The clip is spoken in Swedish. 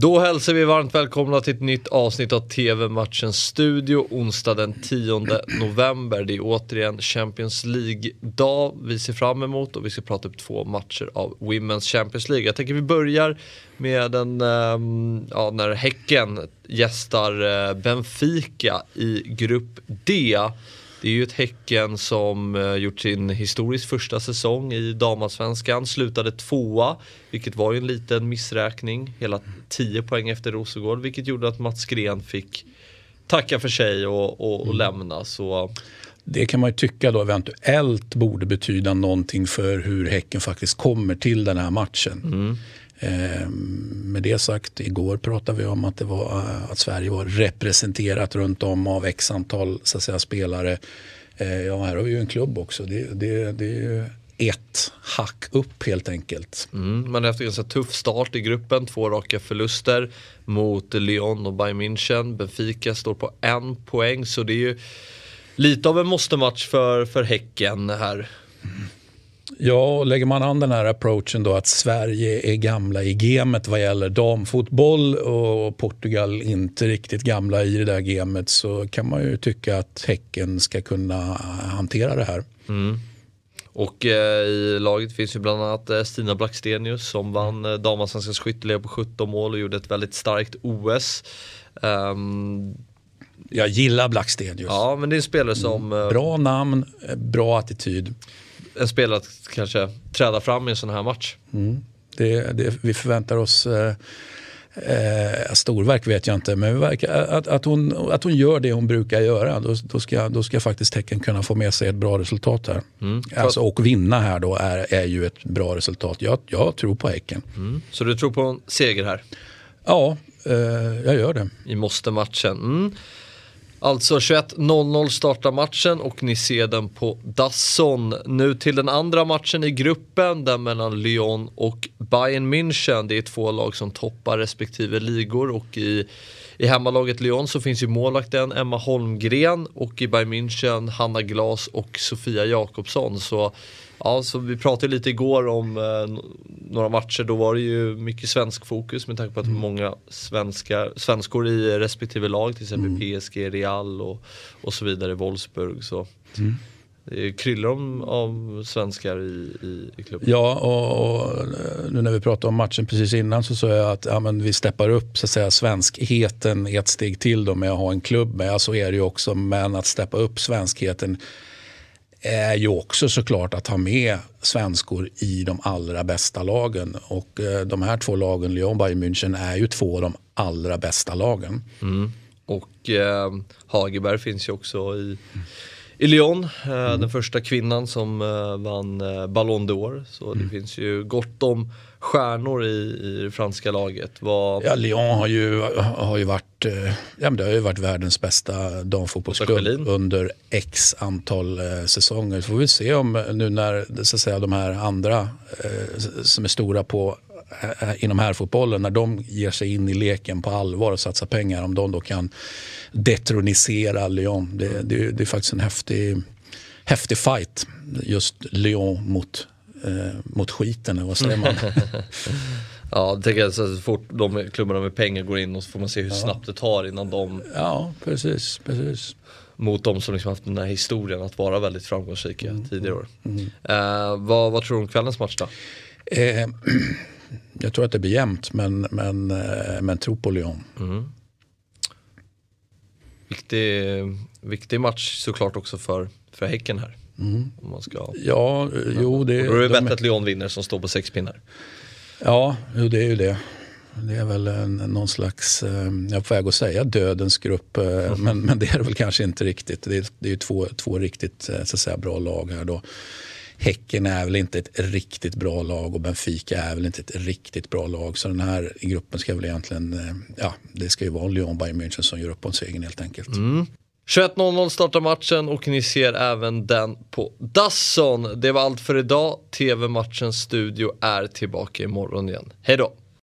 Då hälsar vi varmt välkomna till ett nytt avsnitt av TV-matchens studio onsdag den 10 november. Det är återigen Champions League-dag vi ser fram emot och vi ska prata upp två matcher av Women's Champions League. Jag tänker vi börjar med den, ehm, ja, när Häcken gästar eh, Benfica i Grupp D. Det är ju ett Häcken som uh, gjort sin historiskt första säsong i damallsvenskan, slutade tvåa, vilket var ju en liten missräkning, hela 10 poäng efter Rosengård, vilket gjorde att Mats Gren fick tacka för sig och, och, och mm. lämna. Så det kan man ju tycka då eventuellt borde betyda någonting för hur Häcken faktiskt kommer till den här matchen. Mm. Ehm, med det sagt, igår pratade vi om att, det var, eh, att Sverige var representerat runt om av x antal så att säga, spelare. Ehm, ja, här har vi ju en klubb också. Det, det, det är ju ett hack upp helt enkelt. Mm, man har haft en ganska tuff start i gruppen, två raka förluster mot Lyon och Bayern München. Benfica står på en poäng så det är ju lite av en måste-match för, för Häcken här. Ja, lägger man an den här approachen då att Sverige är gamla i gamet vad gäller damfotboll och Portugal inte riktigt gamla i det där gamet så kan man ju tycka att Häcken ska kunna hantera det här. Mm. Och eh, i laget finns ju bland annat eh, Stina Blackstenius som vann eh, damallsvenskans skytteliga på 17 mål och gjorde ett väldigt starkt OS. Um, ehm, jag gillar Blackstenius. Ja, men det är en spelare som... Mm. Bra namn, eh, bra attityd en spelare att kanske träda fram i en sån här match. Mm. Det, det, vi förväntar oss eh, eh, storverk vet jag inte, men att, att, hon, att hon gör det hon brukar göra. Då, då, ska, då ska faktiskt Tecken kunna få med sig ett bra resultat här. Mm. Alltså, och vinna här då är, är ju ett bra resultat. Jag, jag tror på Häcken. Mm. Så du tror på en seger här? Ja, eh, jag gör det. I måste-matchen. Mm. Alltså 21.00 startar matchen och ni ser den på Dasson. Nu till den andra matchen i gruppen, den mellan Lyon och Bayern München. Det är två lag som toppar respektive ligor och i, i hemmalaget Lyon så finns ju målvakten Emma Holmgren och i Bayern München Hanna Glas och Sofia Jakobsson. Så Ja, så vi pratade lite igår om eh, några matcher. Då var det ju mycket svensk fokus med tanke på att mm. många svenskar, svenskor i respektive lag, till exempel mm. PSG, Real och, och så vidare, Wolfsburg. Så. Mm. Det kryllar om, av svenskar i, i, i klubben. Ja, och, och, nu när vi pratade om matchen precis innan så sa jag att ja, men vi steppar upp så att säga, svenskheten ett steg till då med att ha en klubb med. Så är det ju också, men att steppa upp svenskheten är ju också såklart att ha med svenskor i de allra bästa lagen. Och eh, de här två lagen, Lyon och Bayern München, är ju två av de allra bästa lagen. Mm. Och eh, Hageberg finns ju också i, i Lyon, eh, mm. den första kvinnan som eh, vann eh, Ballon d'Or. Så mm. det finns ju gott om stjärnor i, i det franska laget. Vad... Ja, Lyon har ju, har ju varit, eh, ja, men det har ju varit världens bästa damfotbollsklubb under x antal eh, säsonger. Så får vi se om nu när så att säga, de här andra eh, som är stora på eh, inom herrfotbollen, när de ger sig in i leken på allvar och satsar pengar, om de då kan detronisera Lyon. Det, det, det är faktiskt en häftig, häftig fight, just Lyon mot eh, mot skiten, eller vad säger man? ja, jag tänker så fort de klubbarna med pengar går in och så får man se hur ja. snabbt det tar innan de Ja, precis, precis. Mot de som liksom haft den här historien att vara väldigt framgångsrika mm. tidigare år. Mm. Eh, vad, vad tror du om kvällens match då? Eh, jag tror att det blir jämnt, men, men, eh, men tro på Lyon. Mm. Viktig, viktig match såklart också för, för Häcken här. Mm. Om man ska... Ja, jo det... Och då är det bättre att Lyon vinner som står på sex pinnar. Ja, jo, det är ju det. Det är väl en, någon slags, eh, jag väg att säga dödens grupp, mm. men, men det är det väl kanske inte riktigt. Det är, det är två, två riktigt eh, så säga, bra lag här då. Häcken är väl inte ett riktigt bra lag och Benfica är väl inte ett riktigt bra lag. Så den här gruppen ska väl egentligen, eh, ja det ska ju vara Lyon Bayern München som gör upp på en segern helt enkelt. Mm. 21.00 startar matchen och ni ser även den på Dasson. Det var allt för idag. TV-matchens studio är tillbaka imorgon igen. Hej då!